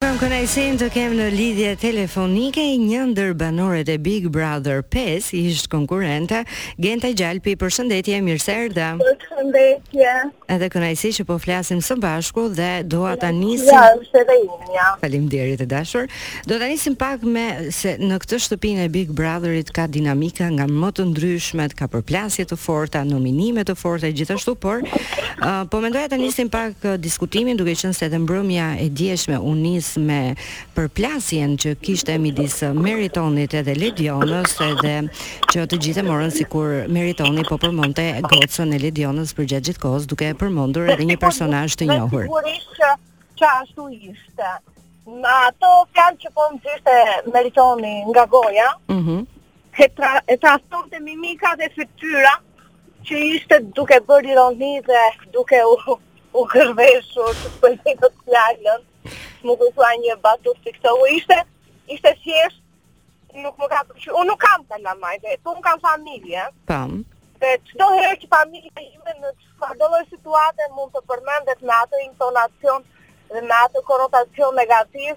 Kam kënaqësinë të kem në lidhje telefonike një ndër banorët e Big Brother pesë, ish konkurrente, Genta Gjalpi, përshëndetje, mirë se erdhe. Përshëndetje. Edhe kënaqësi që po flasim së bashku dhe dua ta nisim. Ja, është edhe imja. Faleminderit e dashur. Dua ta nisim pak meqenëse në këtë shtëpinë e Big Brotherit ka dinamika nga më të ndryshmet, ka përplasje të forta, nominime të forta gjithashtu, por Uh, po mendoja ta nisim pak uh, diskutimin duke qenë se edhe mbrëmja e djeshme u nis me përplasjen që kishte midis uh, Meritonit edhe Ledionës edhe që të gjithë e morën sikur Meritoni po përmendte gocën e Ledionës përgjatë gjithë kohës duke përmendur edhe një personazh të njohur. Sigurisht që, që ashtu ishte. Në ato fjalë që po nxirrte Meritoni nga goja, ëh, mm -hmm. e tra e tradhtonte mimika dhe fytyra, Që ishte duke bërë ironi dhe duke u, u zgërdheshur, që të përgjë të të fjalën, më kërkua një batutë si këto, u ishte, ishte thjesht, nuk më ka pëlqy, unë nuk kam të lamaj, dhe të unë kam familje, Tam. dhe çdo herë që familja ime në çfarëdolloj situate mund të përmendet me atë intonacion dhe me atë konotacion negativ,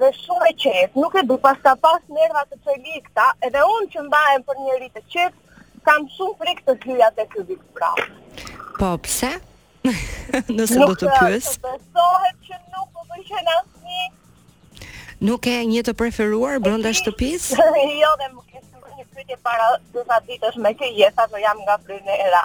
Dhe shumë e qetë, nuk e di, paska pas nerva të çelikta, edhe unë që mbahem për njeri të qetë, kam shumë frikë të hyja te ky Big Brother. Po, pse? Nëse do të pyes. Nuk besohet që nuk do të qenë asnjë. Nuk ke një të preferuar brenda shtëpisë? jo, dhe më ke një pyetje para disa ditësh me këtë jeta, do jam nga Brynera.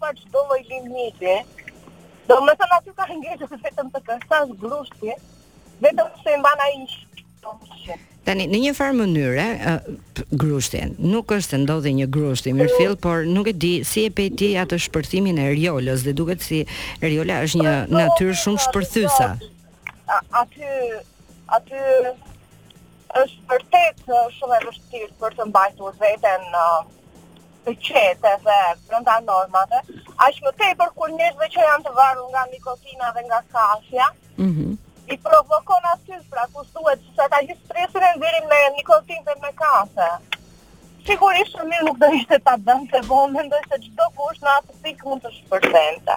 Pa çdo lloj limiti. Do më thënë aty ka ngelë vetëm të kërcasë grushti, vetëm se i mban ai Tani, në një farë mënyre, grushti, nuk është se ndodhi një grusht i mirëfill, por nuk e di si e pe ti atë shpërthimin e Eriolës dhe duket si Eriola është një natyrë shumë shpërthyese. Aty aty është vërtet shumë e vështirë për të mbajtur veten në të qetë dhe brenda normave, aq më tepër kur njerëzit që janë të varur nga nikotina dhe nga kafja, mm -hmm. i provokon aty, pra ku thuhet se ata gjithë stresin e nxjerrin me nikotinë dhe me kafe. Sigurisht shumë mirë nuk do ishte ta bënte, po mendoj se çdokush në atë pikë mund të shpërthente.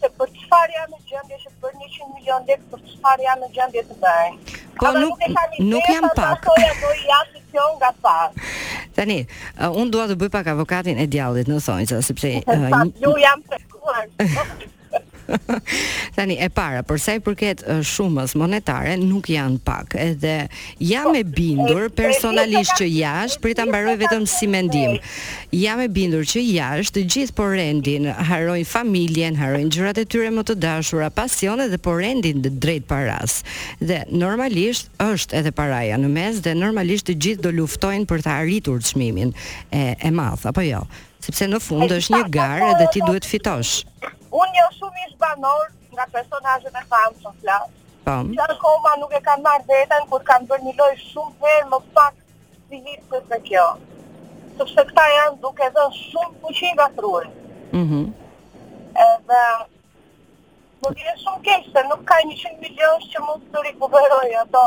se për çfarë janë në gjendje që për 100 milion lekë, për çfarë janë në gjendje të bëjnë. Po Ama nuk, nuk, nuk janë pak. Pasoja do i jap kjo nga pas. Tani, uh, unë dua të bëj pak avokatin e djallit në thonjëza, sepse uh, ju jam treguar. Tani e para, për sa i përket shumës monetare, nuk janë pak. Edhe Jam e bindur personalisht që jashtë, prit ta mbaroj vetëm si mendim. Jam e bindur që jashtë të gjithë po rendin, harrojnë familjen, harrojnë gjërat e tyre më të dashura, pasionet dhe po rendin drejt parasë. Dhe normalisht është edhe paraja në mes dhe normalisht të gjithë do luftojnë për ta arritur çmimin e madh, apo jo? Sepse në fund është një garë dhe ti duhet të fitosh. Unë njoh shumë ish banor Nga personazhe të famshëm flas. Po. Që akoma nuk e kanë marrë veten kur kanë bërë një lojë shumë herë më pak psikike se kjo. Sepse këta janë duke dhënë shumë fuqi nga truri. Mhm. Mm Edhe më vjen shumë keq se nuk ka 100 milionë që mund të rikuperojë ato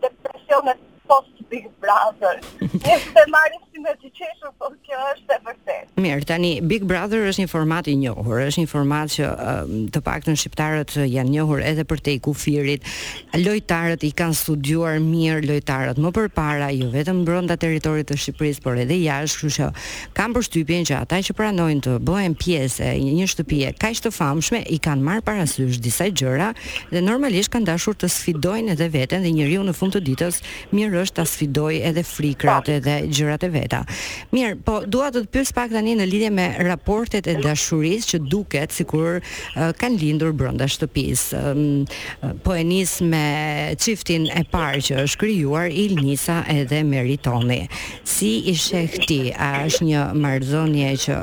Depresionet post Big Brother. Ne e marrim si me të qeshur, por kjo është e vërtetë. Mirë, tani Big Brother është një format i njohur, është një format që um, të paktën shqiptarët janë njohur edhe përtej kufirit. Lojtarët i kanë studiuar mirë lojtarët më përpara, jo vetëm brenda territorit të Shqipërisë, por edhe jashtë, kështu që Kam përshtypjen që ata që pranojnë të bëhen pjesë e një shtëpie kaq të famshme i kanë marrë parasysh disa gjëra dhe normalisht kanë dashur të sfidojnë edhe veten dhe njeriu në fund të ditës mirë është ta sfidojë edhe frikrat edhe gjërat e veta. Mirë, po dua të të pyes pak tani në lidhje me raportet e dashurisë që duket sikur uh, kanë lindur brenda shtëpisë. Um, po e nis me çiftin e parë që është krijuar Ilnisa edhe Meritoni. Si i sheh ti, a është një marrëdhënie që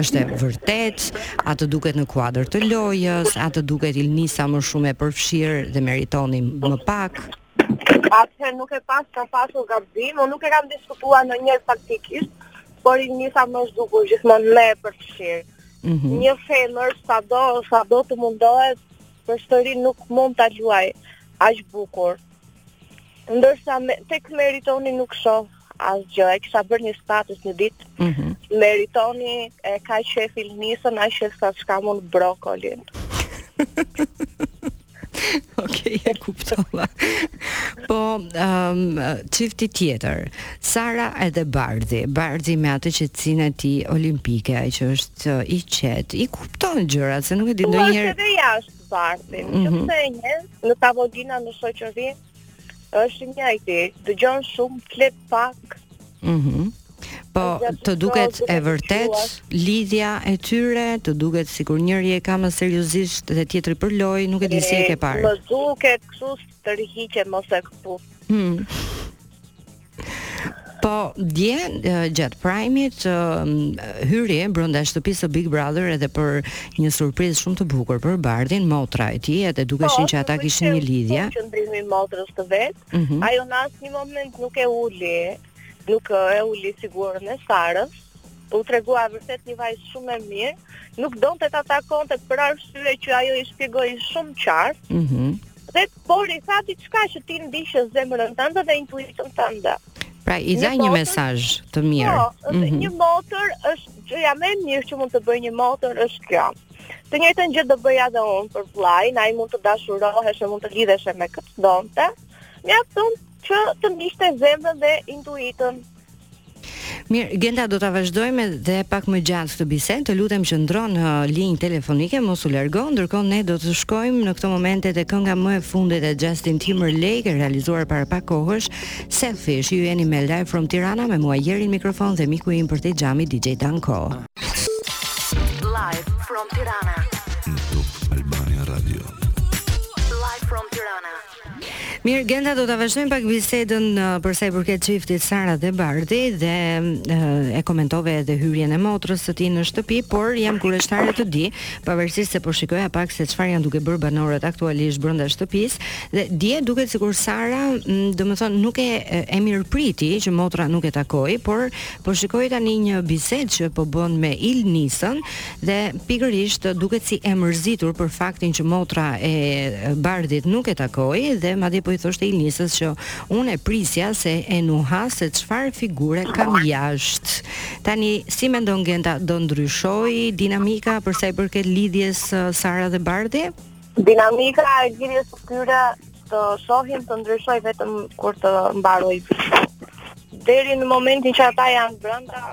është e vërtetë, a të duket në kuadër të lojës, a të duket Ilnisa më shumë e përfshirë dhe Meritoni më pak? Atëherë nuk e pas ka pasur gabim, unë nuk e kam diskutuar me njeri faktikisht, por Ilnisa më është dukur gjithmonë më e përfshirë. Mm -hmm. Një femër, sado, sado të mundohet, përsëri nuk mund të luajë aq bukur. Ndërsa me, tek Meritoni nuk shoh asgjë. E kisha bërë një status një ditë. Mm -hmm. Meritoni e ka qejf Ilnisën, aq qejf sa ç'kam unë brokolin. ok, e kuptova. Po, um, çifti tjetër, Sara edhe Bardhi, Bardhi me atë qetësinë e tij olimpike, që është i qetë, i kupton gjërat, se nuk e di ndonjëherë... Po, është edhe jashtë, Bardhin. Mm -hmm. Nëse e njeh, në tavolinë në shoqëri, është një ai tip, dëgjon shumë, flet pak. Mm -hmm. Po, të duket e vërtetë, lidhja e tyre, të duket sikur njëri e ka më seriozisht dhe tjetri për lojë, nuk e di si e ke parë. Më duket kështu tërhiq e mos e këput. Mm. Po, dje gjatë Prime-it hyri brenda shtëpisë së Big Brother edhe për një surprizë shumë të bukur për Bardhin, motra e tij, edhe dukeshin po, që ata kishin një lidhje. Po, qëndrimi i motrës të vet, mm -hmm. ajo në asnjë moment nuk e uli, nuk e uli figurën e Sarës u tregua vërtet një vajzë shumë e mirë, nuk donte ta takonte për arsye që ajo i shpjegoi shumë qartë. Mhm. Mm Dhe porositi diçka që ti ndiqë zemrën tënde dhe intuitën tënde. Pra i dha një, një mesazh të mirë. Po, mm -hmm. një motër është gjëja më e mirë që mund të bëjë një motër është kjo. Të njëjtën gjë do bëja edhe unë për vllain, ai mund të dashurohesh e mund të lidhesh me kë të donte. Mjafton që të ndiqte zemrën dhe intuitën Mirë, Genta do ta vazhdojmë edhe pak më gjatë këtë bisedë. Të lutem qëndro në linjë telefonike, mos u largo, ndërkohë ne do të shkojmë në këto momente te kënga më e fundit e Justin Timberlake e realizuar para pak kohësh, Selfish. Ju jeni me Live from Tirana me mua Jerin në mikrofon dhe miku im përtej xhamit DJ Danko. Live from Tirana. Top Albania Radio. Live from Tirana. Mirë Genta do ta vazhdojmë pak bisedën për sa i përket çiftit Sara dhe Bardhi dhe e komentove edhe hyrjen e motrës së tij në shtëpi, por jam kureshtare të di, pavarësisht se po shikoja pak se çfarë janë duke bërë banorët aktualisht brenda shtëpisë dhe dje duket sikur Sara, domethënë nuk e e mirëpriti që motra nuk e takoi, por po shikoj tani një bisedë që po bën me Ilnisën Dhe pikërisht duket si e mërzitur për faktin që motra e Bardhit nuk e takoi dhe madje po i thoshte Ilnisës që unë e prisja se e nuhas se çfarë figure kam jashtë. Tani si mendon Genta do ndryshojë dinamika për sa i përket lidhjes uh, Sara dhe Bardhi? Dinamika e lidhjes së tyre do shohim të ndryshojë vetëm kur të mbarojë deri në momentin që ata janë brenda,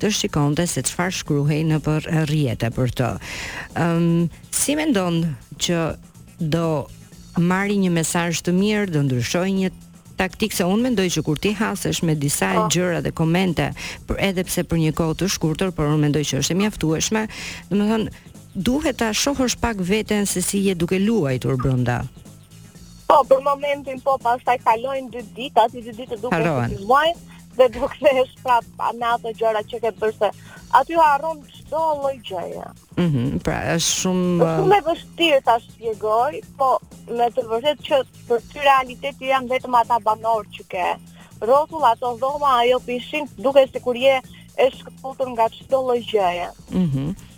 të shikonte se çfarë shkruhej nëpër rrjete për të. Ëm um, si mendon që do marrë një mesazh të mirë, do ndryshojë një taktikë se unë mendoj që kur ti hasesh me disa po. gjëra dhe komente, për edhe pse për një kohë të shkurtër, por unë mendoj që është e mjaftueshme, domethënë duhet ta shohësh pak veten se si je duke luajtur brenda. Po, për momentin po, pastaj kalojnë dy ditë, aty dy ditë duken dy muaj dhe do kthehesh prap në ato gjëra që ke bërë se aty harron çdo lloj gjëje. Mhm, mm pra është shumë është shumë e uh, vështirë ta shpjegoj, po me të vërtetë që për ty realiteti janë vetëm ata banorë që ke. Rrotull ato dhoma, ajo pishinë, duket sikur je e shkëputur nga çdo lloj gjëje. Mhm. Mm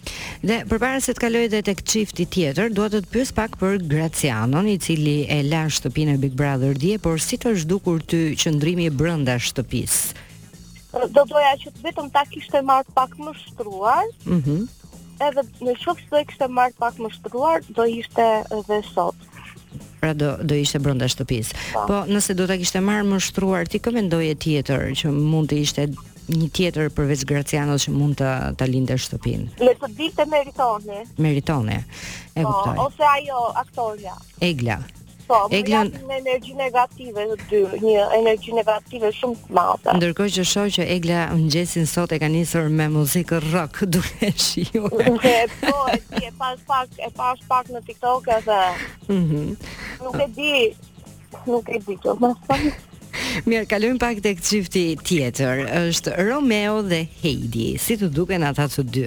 dhe përpara se të kaloj edhe tek çifti tjetër, dua të të pyes pak për Gracianon, i cili e la shtëpinë e Big Brother dje, por si të është dukur ty qëndrimi brenda shtëpisë? Do doja që të vetëm ta kishte marrë pak më shtruar. Mhm. Mm edhe në qoftë se do e kishte marrë pak më shtruar, do ishte edhe sot. pra do do ishte brenda shtëpisë. Po. po, nëse do ta kishte marrë më shtruar ti kë mendoje tjetër që mund të ishte një tjetër përveç Gracianos që mund ta linte shtëpinë. Le të dilte Meritoni. Meritoni. E po, kuptoj. Ose ajo aktorja. Egla. Po, Egla me energji negative negative të dy, një energji negative shumë të madhe. Ndërkohë që shoh që Egla mëngjesin sot e ka nisur me muzikë rock duke shijuar. po, e di, e pashë pak, e pashë pak në TikTok edhe. Mhm. Mm nuk e di. Nuk e di, çfarë të them. Mirë, kalojmë pak tek çifti tjetër. Është Romeo dhe Heidi. Si të duken ata të dy?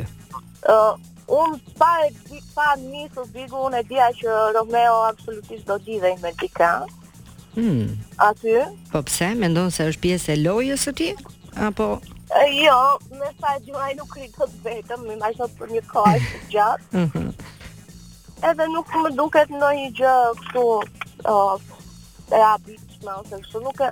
Uh, unë pa e di pa nisur Bigu, unë e dija që Romeo absolutisht do lidhej me dikë. Hmm. Aty? Po pse? Mendon se është pjesë e lojës së tij? Apo Jo, me sa e njoh ai nuk rri dot vetëm, domethënë për një kohë të gjatë. Mhm. Edhe nuk më duket ndonjë gjë kështu, uh, e habitshme, ose kështu, nuk e,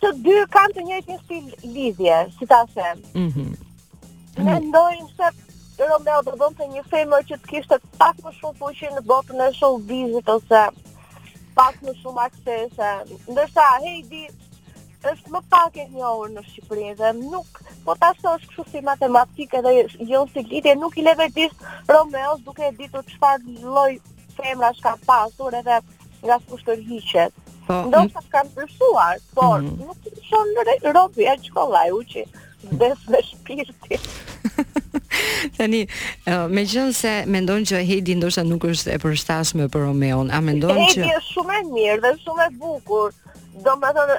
Të dy kanë të njëjtin stil lidhje, si ta them. Mhm. Mm Mendoj se Romeo do donte një femër që të kishte pak më shumë fuqi në botën e showbizit ose pak më shumë aksese. Ndërsa Heidi është më pak e njohur në Shqipëri dhe nuk po ta shohësh kështu si matematikë dhe jo si lidhje, nuk i leverdis Romeos duke e ditur çfarë lloj femrash ka pasur edhe nga kush tërhiqet. Po, ndoshta mm. kanë ndryshuar, por mm. nuk i ndryshon robi aq kollaj huqi del me shpirtin. Tani, uh, meqenëse mendon që Heidi ndoshta nuk është e përshtatshme për Romeon, a mendon që... Heidi është shumë e mirë dhe shumë e bukur, domethënë,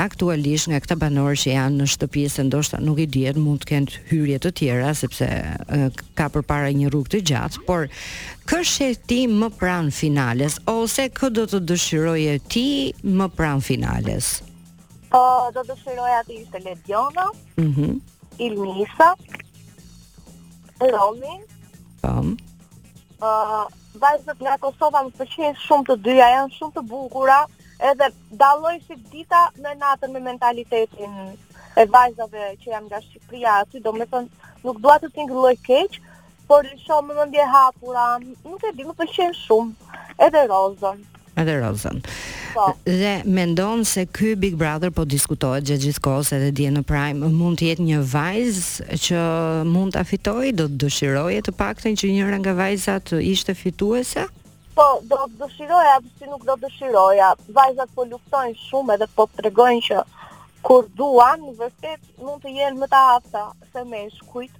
Aktualisht nga këta banorë që janë në shtëpi se ndoshta nuk i dihet, mund të kenë hyrje të tjera sepse ka përpara një rrugë të gjatë, por kë sheh ti më pranë finales ose kë do të dëshiroje ti më pranë finales? Po do dëshiroja të ishte Ledjona, ëh, mm -hmm. Ilnisa, Romi, Tam. Po. Ëh, uh, vajzat nga Kosova më pëlqejnë shumë të dyja, janë shumë të bukura, edhe Dallojnë si dita me natën me mentalitetin e vajzave që janë nga Shqipëria aty, do me thënë, nuk dua të tingëllojë keq, por i shoh me mendjehapura, nuk e di, më pëlqen shumë edhe Rozën. Edhe Rozën. Po. Dhe mendon se ky Big Brother po diskutohet gjatë gjithë kohës edhe dje në Prime, mund të jetë një vajzë që mund ta fitojë, do të dëshiroje të paktën që njëra nga vajzat ishte fituese? Po, do të dëshiroja, si nuk do dëshiroja. Vajzat po luftojnë shumë edhe po tregojnë që kur duan, vërtet mund të jenë më të afta se meshkujt,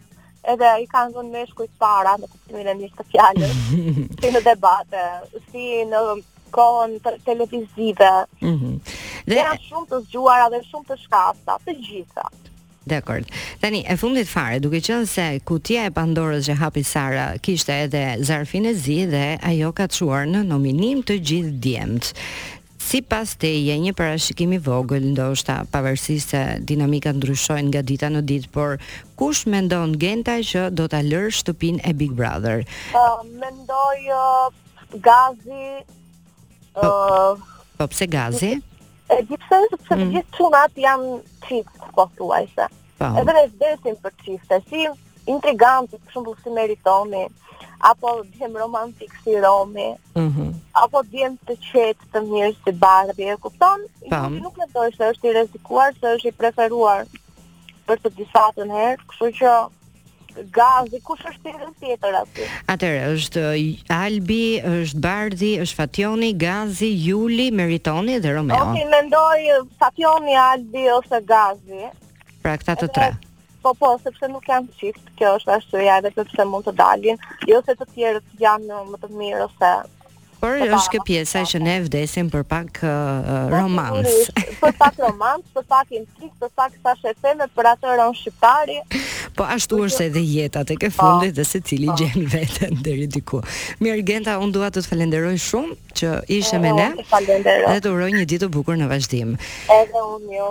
edhe i kanë vënë meshkujt para në kuptimin e mirë të fjalës, si në debate, si në kohën televizive. Mm -hmm. Dhe janë shumë të zgjuara dhe shumë të shkathëta, të gjitha. Dakord. Tani, e fundit fare, duke qenë se kutia e Pandorës që hapi Sara kishte edhe zarfin e zi dhe ajo ka çuar në nominim të gjithë djemtë. Sipas teje, një parashikim i vogël, ndoshta pavarësisht se dinamikat ndryshojnë nga dita në ditë, por kush mendon Genta që do ta lërë shtëpinë e Big Brother? Uh, mendoj uh, Gazi. Po, uh, po pse Gazi? E di pse, sepse mm. të gjithë çunat janë çift, pothuajse. Po. Edhe ne vdesim për çifte, si intriganti, për shembull si Meritoni, apo djem romantik si Romi, mm -hmm. apo djem të qetë të mirë si Bardhi, e kupton? Po. Nuk mendoj se është i rrezikuar, se është i preferuar për të disatën herë, kështu që Gazi, kush është tjetër tjetër aty? Atëherë është Albi, është Bardhi, është Fatjoni, Gazi, Juli, Meritoni dhe Romeo. Okej, okay, mendoj Fatjoni, Albi ose Gazi. Pra këta të tre. Po po, sepse nuk janë çift, kjo është arsyeja edhe pse mund të dalin, jo se të tjerët janë më të mirë ose Por është kjo pjesa që ne vdesim për pak po, romans. Për pak romans, për pak intrigë, për pak thashetheme për atë rron shqiptari. Po ashtu është edhe jeta tek e po. fundit dhe secili po. gjen veten deri diku. Mirë Genta, unë dua të të falenderoj shumë që ishe me ne. Dhe të uroj një ditë të bukur në vazhdim. Edhe unë ju.